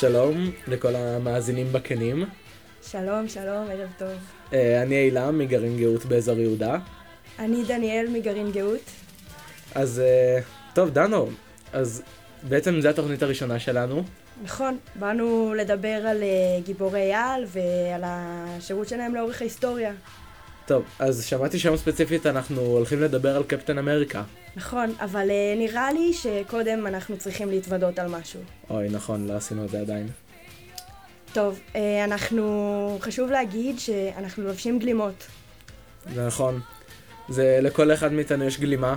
שלום לכל המאזינים בכנים. שלום, שלום, ערב טוב. אה, אני אילם מגרעין גאות באזור יהודה. אני דניאל מגרעין גאות. אז אה, טוב, דנו, אז בעצם זו התוכנית הראשונה שלנו. נכון, באנו לדבר על אה, גיבורי על ועל השירות שלהם לאורך ההיסטוריה. טוב, אז שמעתי שהיום ספציפית אנחנו הולכים לדבר על קפטן אמריקה. נכון, אבל uh, נראה לי שקודם אנחנו צריכים להתוודות על משהו. אוי, נכון, לא עשינו את זה עדיין. טוב, uh, אנחנו... חשוב להגיד שאנחנו לובשים גלימות. זה נכון. זה לכל אחד מאיתנו יש גלימה.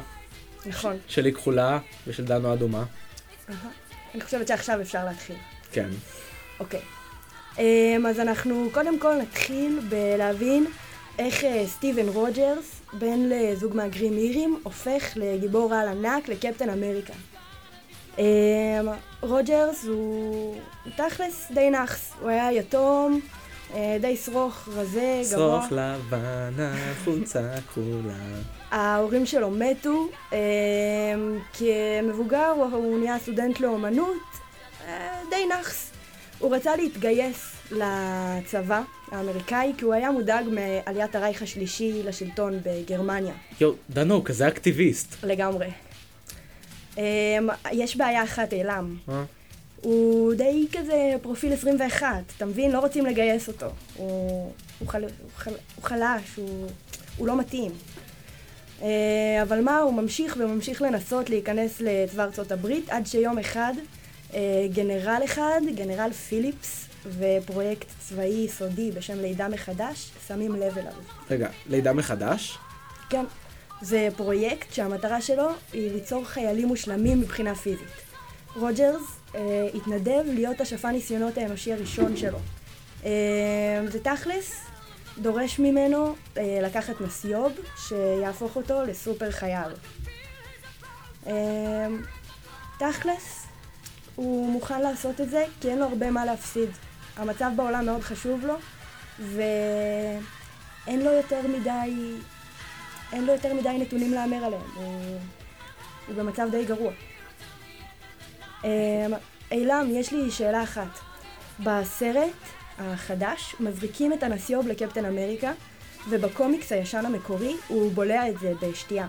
נכון. שלי כחולה ושל דנו אדומה. Uh-huh. אני חושבת שעכשיו אפשר להתחיל. כן. אוקיי. Um, אז אנחנו קודם כל נתחיל בלהבין איך uh, סטיבן רוג'רס, בן לזוג מהגרים אירים, הופך לגיבור על ענק, לקפטן אמריקה. Um, רוג'רס הוא תכלס די נאחס, הוא היה יתום, uh, די שרוך, רזה, גבוה. שרוך לבן, החולצה כחולה. ההורים שלו מתו, um, כמבוגר הוא, הוא נהיה סטודנט לאומנות, uh, די נאחס. הוא רצה להתגייס לצבא האמריקאי, כי הוא היה מודאג מעליית הרייך השלישי לשלטון בגרמניה. יואו, דנו, כזה אקטיביסט. לגמרי. Um, יש בעיה אחת. אה? הוא די כזה פרופיל 21, אתה מבין? לא רוצים לגייס אותו. הוא, הוא, חל, הוא, חל, הוא חלש, הוא, הוא לא מתאים. Uh, אבל מה, הוא ממשיך וממשיך לנסות להיכנס לצבא ארצות הברית, עד שיום אחד uh, גנרל אחד, גנרל פיליפס, ופרויקט צבאי סודי בשם לידה מחדש, שמים לב אליו. רגע, לידה מחדש? כן. זה פרויקט שהמטרה שלו היא ליצור חיילים מושלמים מבחינה פיזית. רוג'רס אה, התנדב להיות השפן ניסיונות האנושי הראשון שלו. אה, זה תכלס דורש ממנו אה, לקחת נסיוב שיהפוך אותו לסופר חייל. אה, תכלס, הוא מוכן לעשות את זה כי אין לו הרבה מה להפסיד. המצב בעולם מאוד חשוב לו, ואין לו יותר מדי, אין לו יותר מדי נתונים להמר עליהם. הוא, במצב די גרוע. אמ, אילם, יש לי שאלה אחת. בסרט החדש מזריקים את הנסיוב לקפטן אמריקה, ובקומיקס הישן המקורי הוא בולע את זה בשתייה.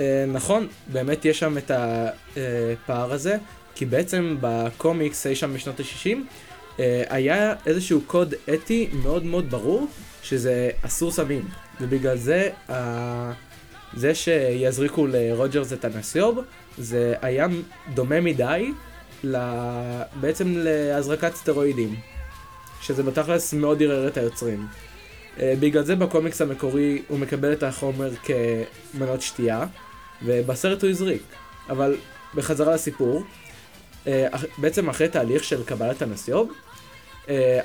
אה, נכון, באמת יש שם את הפער הזה, כי בעצם בקומיקס אי שם בשנות ה-60, אה, היה איזשהו קוד אתי מאוד מאוד ברור, שזה אסור סמים. ובגלל זה, זה שיזריקו לרוג'רס את הנסיוב, זה היה דומה מדי בעצם להזרקת סטרואידים. שזה בתכלס מאוד ערער את היוצרים. אה, בגלל זה בקומיקס המקורי הוא מקבל את החומר כמנות שתייה, ובסרט הוא הזריק. אבל בחזרה לסיפור, אה, בעצם אחרי תהליך של קבלת הנסיוב, אה,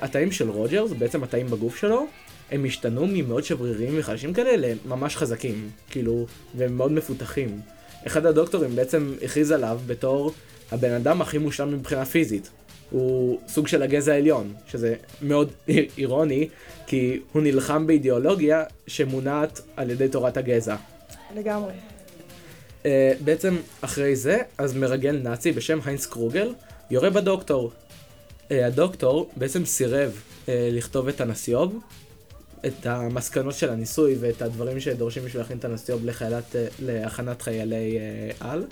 התאים של רוג'רס, בעצם התאים בגוף שלו, הם השתנו ממאוד שבריריים וחלשים כאלה לממש חזקים, כאילו, והם מאוד מפותחים. אחד הדוקטורים בעצם הכריז עליו בתור הבן אדם הכי מושלם מבחינה פיזית. הוא סוג של הגזע העליון, שזה מאוד אירוני, כי הוא נלחם באידיאולוגיה שמונעת על ידי תורת הגזע. לגמרי. Uh, בעצם אחרי זה, אז מרגל נאצי בשם היינס קרוגל יורה בדוקטור. Uh, הדוקטור בעצם סירב uh, לכתוב את הנסיוב, את המסקנות של הניסוי ואת הדברים שדורשים בשביל להכין את הנסיוב לחיילת, להכנת חיילי על.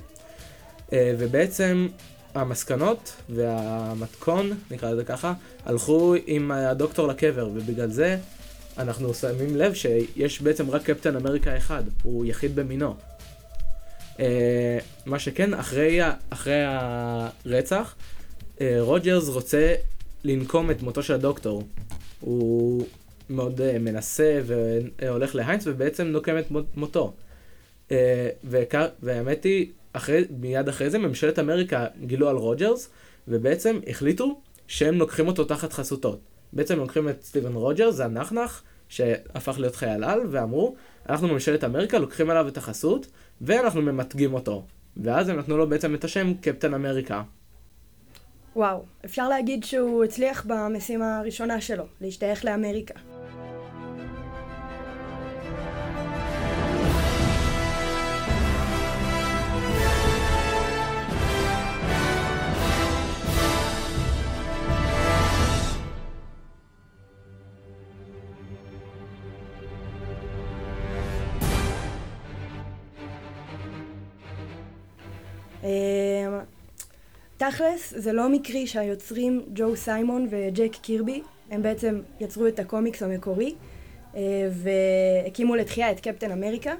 ובעצם המסקנות והמתכון, נקרא לזה ככה, הלכו עם הדוקטור לקבר, ובגלל זה אנחנו שמים לב שיש בעצם רק קפטן אמריקה אחד, הוא יחיד במינו. מה שכן, אחרי, אחרי הרצח, רוג'רס רוצה לנקום את מותו של הדוקטור. הוא מאוד אה, מנסה והולך להיינס ובעצם נוקם את מותו. אה, והאמת היא, אחרי, מיד אחרי זה ממשלת אמריקה גילו על רוג'רס, ובעצם החליטו שהם לוקחים אותו תחת חסותו. בעצם לוקחים את סטיבן רוג'רס, זה הנחנך, שהפך להיות חייל על, ואמרו, אנחנו ממשלת אמריקה לוקחים עליו את החסות, ואנחנו ממתגים אותו. ואז הם נתנו לו בעצם את השם קפטן אמריקה. וואו, אפשר להגיד שהוא הצליח במשימה הראשונה שלו, להשתייך לאמריקה. תכלס, זה לא מקרי שהיוצרים ג'ו סיימון וג'ק קירבי, הם בעצם יצרו את הקומיקס המקורי, אה, והקימו לתחייה את קפטן אמריקה.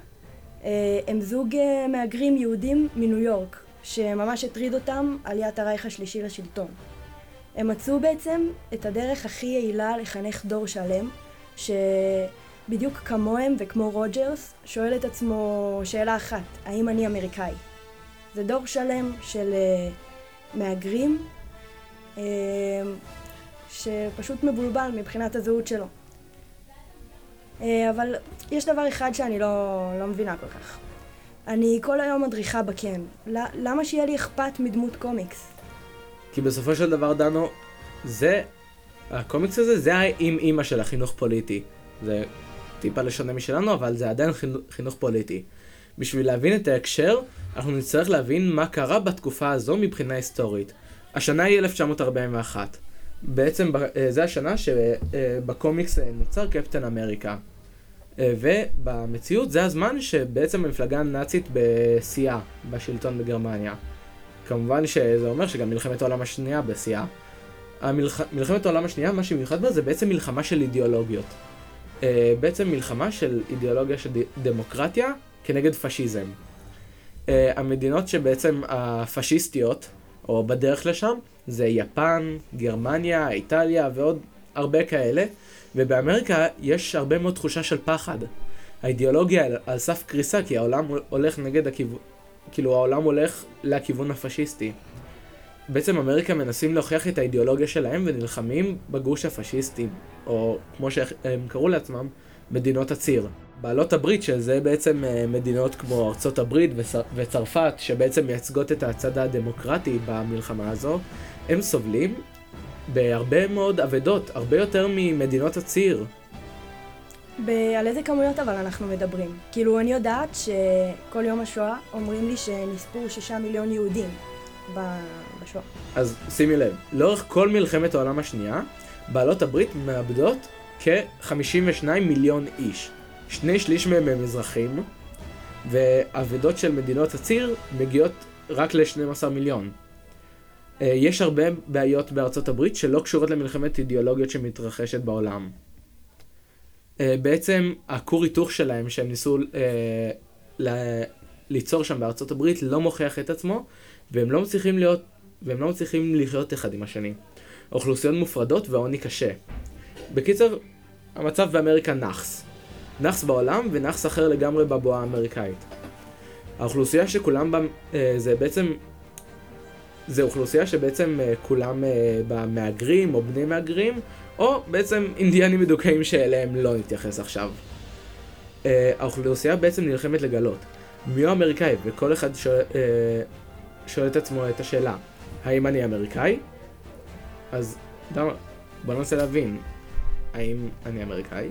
אה, הם זוג אה, מהגרים יהודים מניו יורק, שממש הטריד אותם עליית הרייך השלישי לשלטון. הם מצאו בעצם את הדרך הכי יעילה לחנך דור שלם, שבדיוק כמוהם וכמו רוג'רס, שואל את עצמו שאלה אחת, האם אני אמריקאי? זה דור שלם של מהגרים uh, שפשוט מבולבל מבחינת הזהות שלו. Uh, אבל יש דבר אחד שאני לא, לא מבינה כל כך. אני כל היום מדריכה בקן. למה שיהיה לי אכפת מדמות קומיקס? כי בסופו של דבר, דנו, זה, הקומיקס הזה, זה האם אימא של החינוך פוליטי. זה טיפה לשונה משלנו, אבל זה עדיין חינוך, חינוך פוליטי. בשביל להבין את ההקשר, אנחנו נצטרך להבין מה קרה בתקופה הזו מבחינה היסטורית. השנה היא 1941. בעצם אה, זה השנה שבקומיקס אה, נוצר קפטן אמריקה. אה, ובמציאות זה הזמן שבעצם המפלגה הנאצית בשיאה בשלטון בגרמניה. כמובן שזה אומר שגם מלחמת העולם השנייה בשיאה. המלח... מלחמת העולם השנייה, מה שמיוחד בה זה בעצם מלחמה של אידיאולוגיות. בעצם מלחמה של אידיאולוגיה של דמוקרטיה כנגד פשיזם. Uh, המדינות שבעצם הפשיסטיות, או בדרך לשם, זה יפן, גרמניה, איטליה ועוד הרבה כאלה, ובאמריקה יש הרבה מאוד תחושה של פחד. האידיאולוגיה על סף קריסה כי העולם הולך נגד הכיוון, כאילו העולם הולך לכיוון הפשיסטי. בעצם אמריקה מנסים להוכיח את האידיאולוגיה שלהם ונלחמים בגוש הפשיסטי, או כמו שהם קראו לעצמם, מדינות הציר. בעלות הברית, שזה בעצם אה, מדינות כמו ארצות הברית וצרפת, שבעצם מייצגות את הצד הדמוקרטי במלחמה הזו, הם סובלים בהרבה מאוד אבדות, הרבה יותר ממדינות הציר. על איזה כמויות אבל אנחנו מדברים? כאילו, אני יודעת שכל יום השואה אומרים לי שנספו שישה מיליון יהודים בשואה. אז שימי לב, לאורך כל מלחמת העולם השנייה, בעלות הברית מאבדות כ-52 מיליון איש. שני שליש מהם הם אזרחים, ואבדות של מדינות הציר מגיעות רק ל-12 מיליון. אה, יש הרבה בעיות בארצות הברית שלא קשורות למלחמת אידיאולוגיות שמתרחשת בעולם. אה, בעצם הכור היתוך שלהם שהם ניסו אה, ליצור שם בארצות הברית לא מוכיח את עצמו והם לא מצליחים להיות והם לא מצליחים לחיות אחד עם השני. אוכלוסיות מופרדות והעוני קשה. בקיצר, המצב באמריקה נאחס. נאחס בעולם ונאחס אחר לגמרי בבועה האמריקאית. האוכלוסייה שכולם בה, אה, זה בעצם, זה אוכלוסייה שבעצם כולם בה מהגרים או בני מהגרים, או בעצם אינדיאנים מדוכאים שאליהם לא נתייחס עכשיו. האוכלוסייה בעצם נלחמת לגלות מי הוא אמריקאי, וכל אחד שואל, שואל את עצמו את השאלה, האם אני אמריקאי? אז בוא ננסה להבין, האם אני אמריקאי?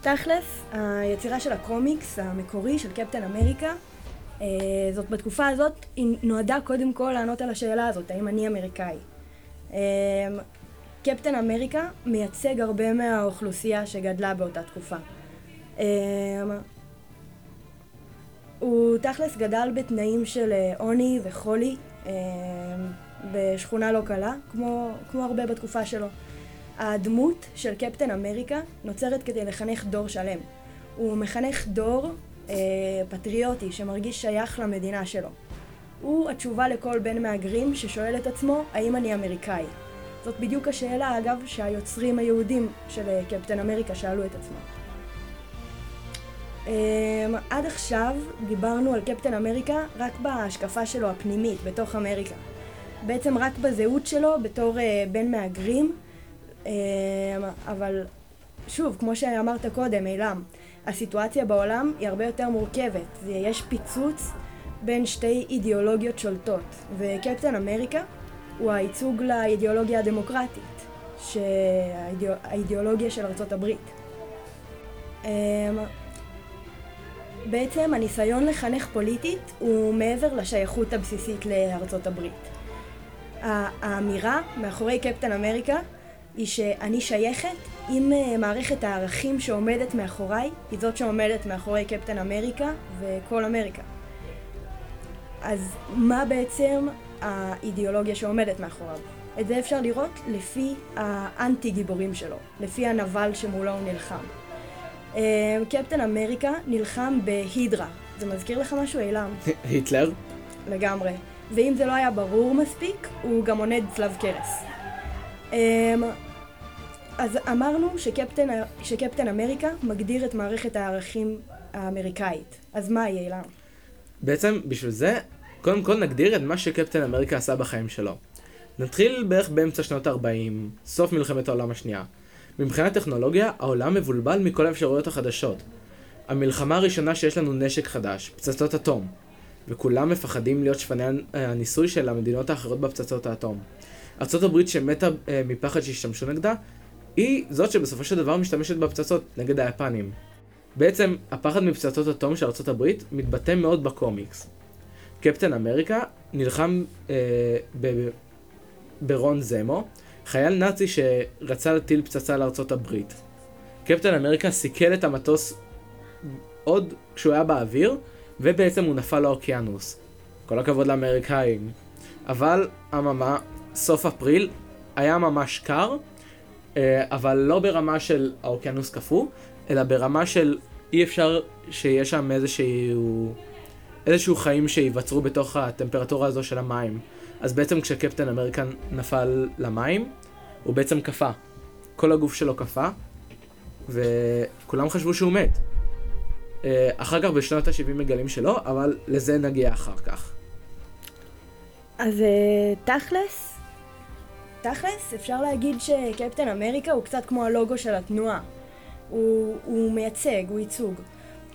תכלס, היצירה של הקומיקס המקורי של קפטן אמריקה, uh, זאת בתקופה הזאת, היא נועדה קודם כל לענות על השאלה הזאת, האם אני אמריקאי. Uh, קפטן אמריקה מייצג הרבה מהאוכלוסייה שגדלה באותה תקופה. אמ, הוא תכלס גדל בתנאים של אה, עוני וחולי בשכונה לא קלה, כמו, כמו הרבה בתקופה שלו. הדמות של קפטן אמריקה נוצרת כדי לחנך דור שלם. הוא מחנך דור אה, פטריוטי שמרגיש שייך למדינה שלו. הוא התשובה לכל בן מהגרים ששואל את עצמו האם אני אמריקאי. זאת בדיוק השאלה, אגב, שהיוצרים היהודים של אה, קפטן אמריקה שאלו את עצמם. Um, עד עכשיו דיברנו על קפטן אמריקה רק בהשקפה שלו הפנימית, בתוך אמריקה. בעצם רק בזהות שלו בתור uh, בן מהגרים, אבל שוב, כמו שאמרת קודם, אילם, הסיטואציה בעולם היא הרבה יותר מורכבת. יש פיצוץ בין שתי אידיאולוגיות שולטות, וקפטן אמריקה הוא הייצוג לאידיאולוגיה הדמוקרטית, שהאידיאולוגיה של ארצות הברית. אמ, בעצם הניסיון לחנך פוליטית הוא מעבר לשייכות הבסיסית לארצות הברית. האמירה מאחורי קפטן אמריקה היא שאני שייכת אם אה, מערכת הערכים שעומדת מאחוריי היא זאת שעומדת מאחורי קפטן אמריקה וכל אמריקה. אז מה בעצם האידיאולוגיה שעומדת מאחוריו. את זה אפשר לראות לפי האנטי גיבורים שלו, לפי הנבל שמולו הוא נלחם. אה, קפטן אמריקה נלחם בהידרה. זה מזכיר לך משהו, אילם? היטלר? לגמרי. ואם זה לא היה ברור מספיק, הוא גם עונד צלב קרס. אמ, אז אמרנו שקפטן, שקפטן אמריקה מגדיר את מערכת הערכים האמריקאית. אז מה יהיה אילם? בעצם בשביל זה, קודם כל נגדיר את מה שקפטן אמריקה עשה בחיים שלו. נתחיל בערך באמצע שנות ה-40, סוף מלחמת העולם השנייה. מבחינת טכנולוגיה, העולם מבולבל מכל האפשרויות החדשות. המלחמה הראשונה שיש לנו נשק חדש, פצצות אטום. וכולם מפחדים להיות שפני הניסוי של המדינות האחרות בפצצות האטום. ארה"ב שמתה אה, מפחד שישתמשו נגדה, היא זאת שבסופו של דבר משתמשת בפצצות נגד היפנים. בעצם, הפחד מפצצות אטום של ארה"ב מתבטא מאוד בקומיקס. קפטן אמריקה נלחם אה, ב- ברון זמו, חייל נאצי שרצה להטיל פצצה לארצות הברית. קפטן אמריקה סיכל את המטוס עוד כשהוא היה באוויר, ובעצם הוא נפל לאוקיינוס. כל הכבוד לאמריקאים. אבל, אממה, סוף אפריל היה ממש קר, אה, אבל לא ברמה של האוקיינוס קפוא, אלא ברמה של אי אפשר שיש שם איזשהו, איזשהו חיים שייווצרו בתוך הטמפרטורה הזו של המים. אז בעצם כשקפטן אמריקן נפל למים, הוא בעצם קפא. כל הגוף שלו קפא, וכולם חשבו שהוא מת. אה, אחר כך בשנות ה-70 מגלים שלא, אבל לזה נגיע אחר כך. אז אה, תכלס, תכלס אפשר להגיד שקפטן אמריקה הוא קצת כמו הלוגו של התנועה. הוא, הוא מייצג, הוא ייצוג.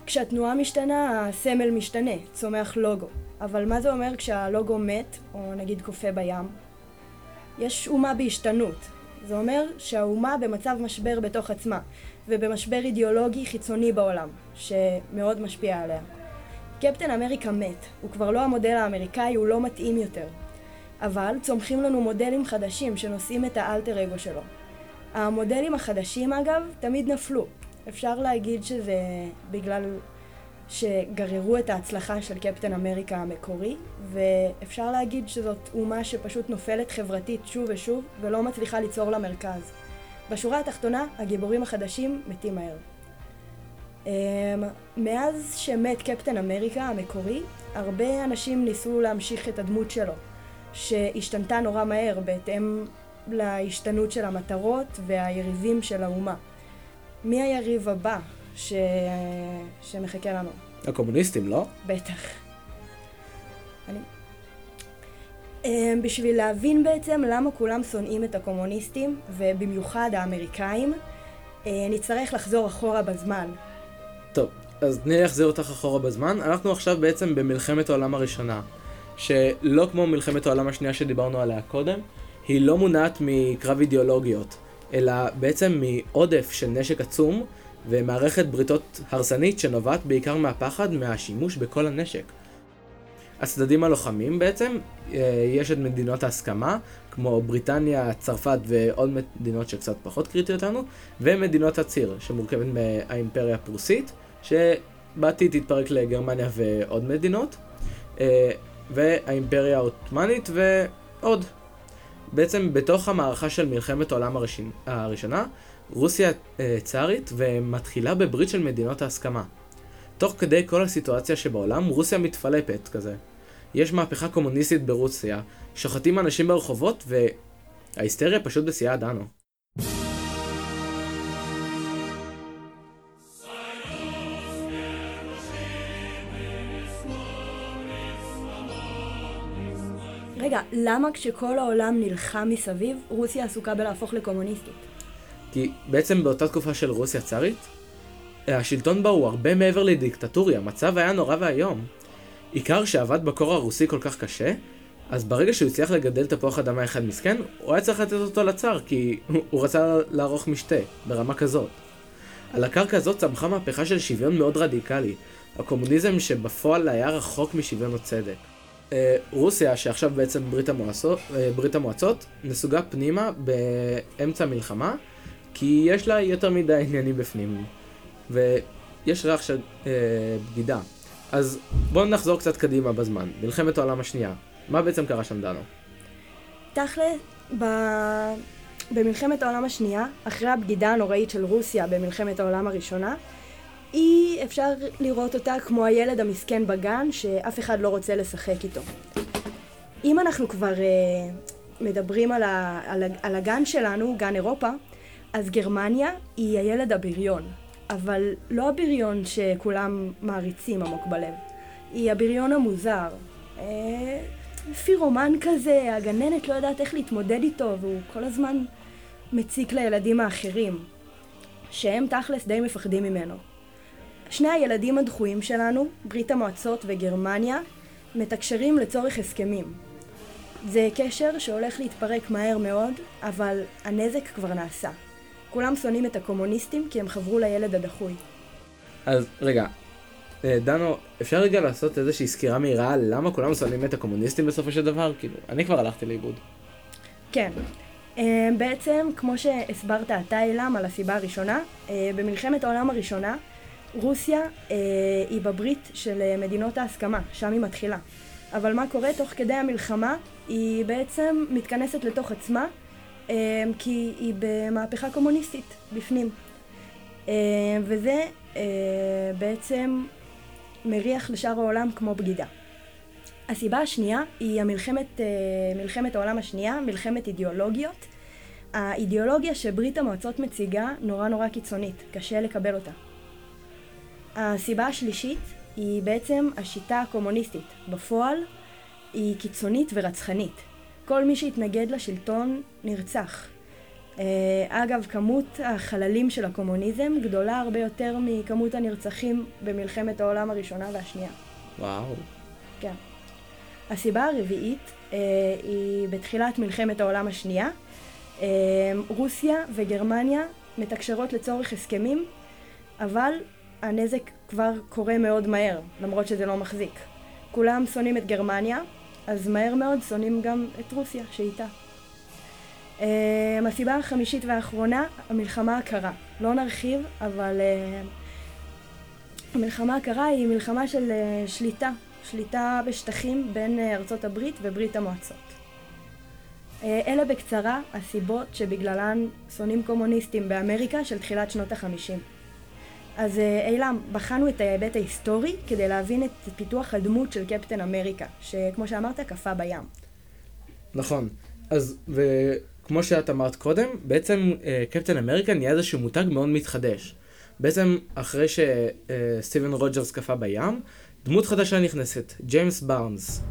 כשהתנועה משתנה, הסמל משתנה, צומח לוגו. אבל מה זה אומר כשהלוגו מת, או נגיד קופא בים? יש אומה בהשתנות. זה אומר שהאומה במצב משבר בתוך עצמה, ובמשבר אידיאולוגי חיצוני בעולם, שמאוד משפיע עליה. קפטן אמריקה מת, הוא כבר לא המודל האמריקאי, הוא לא מתאים יותר. אבל צומחים לנו מודלים חדשים שנושאים את האלטר אגו שלו. המודלים החדשים אגב תמיד נפלו. אפשר להגיד שזה בגלל שגררו את ההצלחה של קפטן אמריקה המקורי, ואפשר להגיד שזאת אומה שפשוט נופלת חברתית שוב ושוב, ולא מצליחה ליצור לה מרכז. בשורה התחתונה, הגיבורים החדשים מתים מהר. אמ, מאז שמת קפטן אמריקה המקורי, הרבה אנשים ניסו להמשיך את הדמות שלו, שהשתנתה נורא מהר בהתאם להשתנות של המטרות והיריבים של האומה. מי היריב הבא ש... שמחכה לנו? הקומוניסטים, לא? בטח. אני... אמ, בשביל להבין בעצם למה כולם שונאים את הקומוניסטים, ובמיוחד האמריקאים, אה, נצטרך לחזור אחורה בזמן. טוב, אז תני לי להחזיר אותך אחורה בזמן. אנחנו עכשיו בעצם במלחמת העולם הראשונה, שלא כמו מלחמת העולם השנייה שדיברנו עליה קודם, היא לא מונעת מקרב אידיאולוגיות, אלא בעצם מעודף של נשק עצום ומערכת בריתות הרסנית שנובעת בעיקר מהפחד מהשימוש בכל הנשק. הצדדים הלוחמים בעצם, אה, יש את מדינות ההסכמה, כמו בריטניה, צרפת ועוד מדינות שקצת פחות קריטיות לנו, ומדינות הציר, שמורכבת מהאימפריה הפרוסית, שבעתיד תתפרק לגרמניה ועוד מדינות, אה, והאימפריה העות'מאנית ועוד. בעצם בתוך המערכה של מלחמת העולם הראשונה, רוסיה אה, צארית ומתחילה בברית של מדינות ההסכמה. תוך כדי כל הסיטואציה שבעולם, רוסיה מתפלפת כזה. יש מהפכה קומוניסטית ברוסיה, שוחטים אנשים ברחובות וההיסטריה פשוט בשיאה דנו. למה כשכל העולם נלחם מסביב, רוסיה עסוקה בלהפוך לקומוניסטית? כי בעצם באותה תקופה של רוסיה צארית, השלטון בה הוא הרבה מעבר לדיקטטורי, המצב היה נורא ואיום. עיקר שעבד בקור הרוסי כל כך קשה, אז ברגע שהוא הצליח לגדל תפוח אדמה אחד מסכן, הוא היה צריך לתת אותו לצאר, כי הוא רצה לערוך משתה, ברמה כזאת. על הקרקע הזאת צמחה מהפכה של שוויון מאוד רדיקלי, הקומוניזם שבפועל היה רחוק משוויון או צדק. אה, רוסיה, שעכשיו בעצם ברית המועצות, אה, ברית המועצות, נסוגה פנימה באמצע המלחמה, כי יש לה יותר מדי עניינים בפנים, ויש ריח של אה, בגידה. אז בואו נחזור קצת קדימה בזמן, מלחמת העולם השנייה. מה בעצם קרה שם דנו? תכל'ס, ב... במלחמת העולם השנייה, אחרי הבגידה הנוראית של רוסיה במלחמת העולם הראשונה, אי אפשר לראות אותה כמו הילד המסכן בגן שאף אחד לא רוצה לשחק איתו. אם אנחנו כבר uh, מדברים על, ה, על, ה, על הגן שלנו, גן אירופה, אז גרמניה היא הילד הבריון, אבל לא הבריון שכולם מעריצים עמוק בלב, היא הבריון המוזר. אה, פירומן כזה, הגננת לא יודעת איך להתמודד איתו, והוא כל הזמן מציק לילדים האחרים, שהם תכלס די מפחדים ממנו. שני הילדים הדחויים שלנו, ברית המועצות וגרמניה, מתקשרים לצורך הסכמים. זה קשר שהולך להתפרק מהר מאוד, אבל הנזק כבר נעשה. כולם שונאים את הקומוניסטים כי הם חברו לילד הדחוי. אז רגע, אה, דנו, אפשר רגע לעשות איזושהי סקירה מהירה על למה כולם שונאים את הקומוניסטים בסופו של דבר? כאילו, אני כבר הלכתי לאיבוד. כן. אה, בעצם, כמו שהסברת אתה, אילם, על הסיבה הראשונה, אה, במלחמת העולם הראשונה, רוסיה היא בברית של מדינות ההסכמה, שם היא מתחילה. אבל מה קורה תוך כדי המלחמה? היא בעצם מתכנסת לתוך עצמה, כי היא במהפכה קומוניסטית בפנים. וזה בעצם מריח לשאר העולם כמו בגידה. הסיבה השנייה היא המלחמת, אה, מלחמת העולם השנייה, מלחמת אידיאולוגיות. האידיאולוגיה שברית המועצות מציגה נורא נורא קיצונית, קשה לקבל אותה. הסיבה השלישית היא בעצם השיטה הקומוניסטית. בפועל היא קיצונית ורצחנית. כל מי שהתנגד לשלטון נרצח. אה, אגב, כמות החללים של הקומוניזם גדולה הרבה יותר מכמות הנרצחים במלחמת העולם הראשונה והשנייה. וואו. כן. הסיבה הרביעית אה, היא בתחילת מלחמת העולם השנייה. אה, רוסיה וגרמניה מתקשרות לצורך הסכמים, אבל הנזק כבר קורה מאוד מהר, למרות שזה לא מחזיק. כולם שונאים את גרמניה, אז מהר מאוד שונאים גם את רוסיה שאיתה. Uh, הסיבה החמישית והאחרונה, המלחמה הקרה. לא נרחיב, אבל uh, המלחמה הקרה היא מלחמה של uh, שליטה, שליטה בשטחים בין uh, ארצות הברית וברית המועצות. Uh, אלה בקצרה הסיבות שבגללן שונאים קומוניסטים באמריקה של תחילת שנות החמישים. אז אילם, בחנו את ההיבט ההיסטורי כדי להבין את פיתוח הדמות של קפטן אמריקה, שכמו שאמרת, קפא בים. נכון. אז, ו... כמו שאת אמרת קודם, בעצם אה, קפטן אמריקה נהיה איזשהו מותג מאוד מתחדש. בעצם אחרי שסטיבן אה, רוג'רס קפא בים, דמות חדשה נכנסת, ג'יימס בארנס.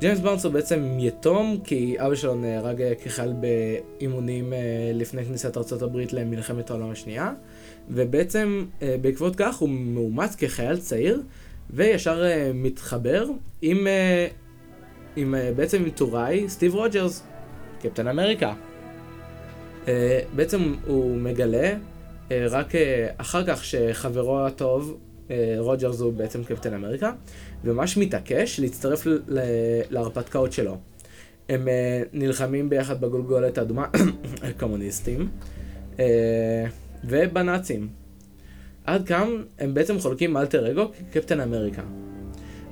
ג'יימס בארנס הוא בעצם יתום, כי אבא שלו נהרג אה, כחייל באימונים אה, לפני כניסת ארה"ב למלחמת העולם השנייה, ובעצם אה, בעקבות כך הוא מאומץ כחייל צעיר, וישר מתחבר עם, עם בעצם עם טוראי סטיב רוג'רס, קפטן אמריקה. בעצם הוא מגלה רק אחר כך שחברו הטוב, רוג'רס הוא בעצם קפטן אמריקה, וממש מתעקש להצטרף להרפתקאות שלו. הם אה, נלחמים ביחד בגולגולת האדומה, הקומוניסטים, אה, ובנאצים. עד כאן הם בעצם חולקים אלטר אגו כקפטן אמריקה.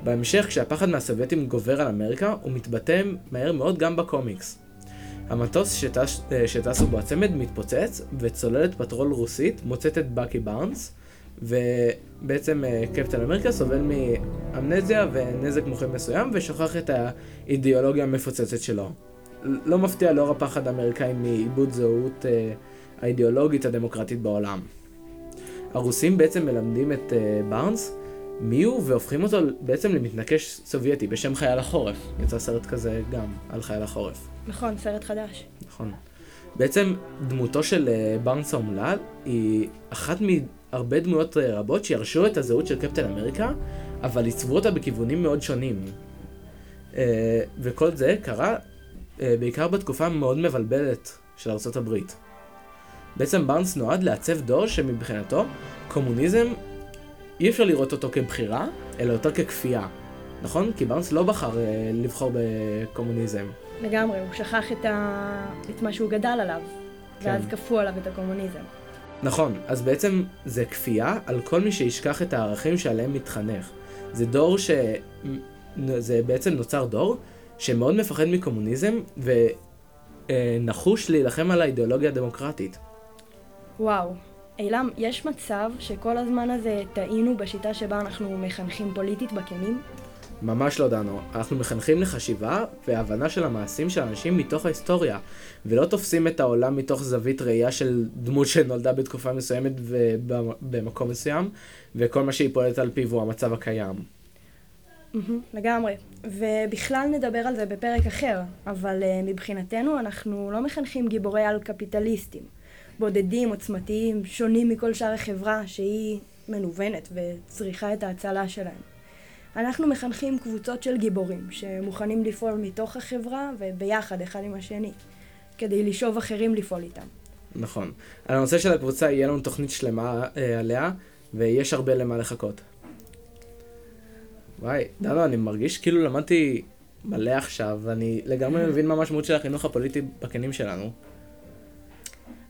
בהמשך, כשהפחד מהסובייטים גובר על אמריקה, הוא מתבטא מהר מאוד גם בקומיקס. המטוס שטס, אה, שטסו בו הצמד מתפוצץ, וצוללת פטרול רוסית מוצאת את בקי בארנס, ובעצם אה, קפטן אמריקה סובל מאמנזיה ונזק מוחי מסוים ושוכח את האידיאולוגיה המפוצצת שלו. לא מפתיע לאור הפחד האמריקאי מאיבוד זהות אה, האידיאולוגית הדמוקרטית בעולם. הרוסים בעצם מלמדים את אה, בארנס מי הוא והופכים אותו בעצם למתנקש סובייטי בשם חייל החורף. יצא סרט כזה גם על חייל החורף. נכון, סרט חדש. נכון. בעצם דמותו של בארנס האומלל היא אחת הרבה דמויות רבות שירשו את הזהות של קפטן אמריקה, אבל עיצבו אותה בכיוונים מאוד שונים. אה, וכל זה קרה אה, בעיקר בתקופה מאוד מבלבלת של ארצות הברית. בעצם בארנס נועד לעצב דור שמבחינתו קומוניזם אי אפשר לראות אותו כבחירה, אלא יותר ככפייה. נכון? כי בארנס לא בחר אה, לבחור בקומוניזם. לגמרי, הוא שכח את, ה... את מה שהוא גדל עליו, כן. ואז כפו עליו את הקומוניזם. נכון, אז בעצם זה כפייה על כל מי שישכח את הערכים שעליהם מתחנך. זה דור ש... זה בעצם נוצר דור שמאוד מפחד מקומוניזם ונחוש להילחם על האידיאולוגיה הדמוקרטית. וואו, אילם, יש מצב שכל הזמן הזה טעינו בשיטה שבה אנחנו מחנכים פוליטית בכנים? ממש לא דנו. אנחנו מחנכים לחשיבה והבנה של המעשים של אנשים מתוך ההיסטוריה, ולא תופסים את העולם מתוך זווית ראייה של דמות שנולדה בתקופה מסוימת ובמקום מסוים, וכל מה שהיא פועלת על פיו הוא המצב הקיים. לגמרי. ובכלל נדבר על זה בפרק אחר, אבל uh, מבחינתנו אנחנו לא מחנכים גיבורי על קפיטליסטים. בודדים, עוצמתיים, שונים מכל שאר החברה שהיא מנוונת וצריכה את ההצלה שלהם. אנחנו מחנכים קבוצות של גיבורים שמוכנים לפעול מתוך החברה וביחד אחד עם השני, כדי לשאוב אחרים לפעול איתם. נכון. על הנושא של הקבוצה יהיה לנו תוכנית שלמה אה, עליה, ויש הרבה למה לחכות. וואי, דנו, אני מרגיש כאילו למדתי מלא עכשיו, ואני לגמרי מבין מה המשמעות של החינוך הפוליטי בקנים שלנו.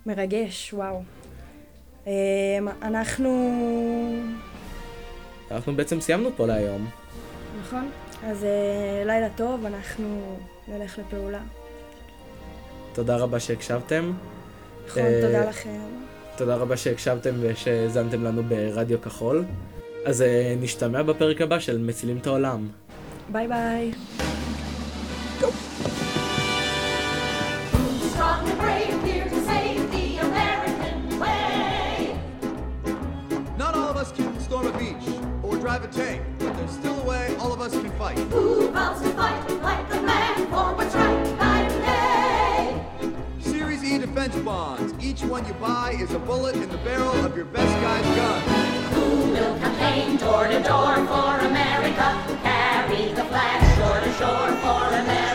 מרגש, וואו. אמ, אנחנו... אנחנו בעצם סיימנו פה להיום. נכון? אז אה, לילה טוב, אנחנו נלך לפעולה. תודה רבה שהקשבתם. נכון, אה, תודה לכם. תודה רבה שהקשבתם ושהאזנתם לנו ברדיו כחול. אז אה, נשתמע בפרק הבא של מצילים את העולם. ביי ביי. Fight. Who vows to fight like a man for what's right and day? Series E defense bonds. Each one you buy is a bullet in the barrel of your best guy's gun. Who will campaign door to door for America? Carry the flag shore to shore for America.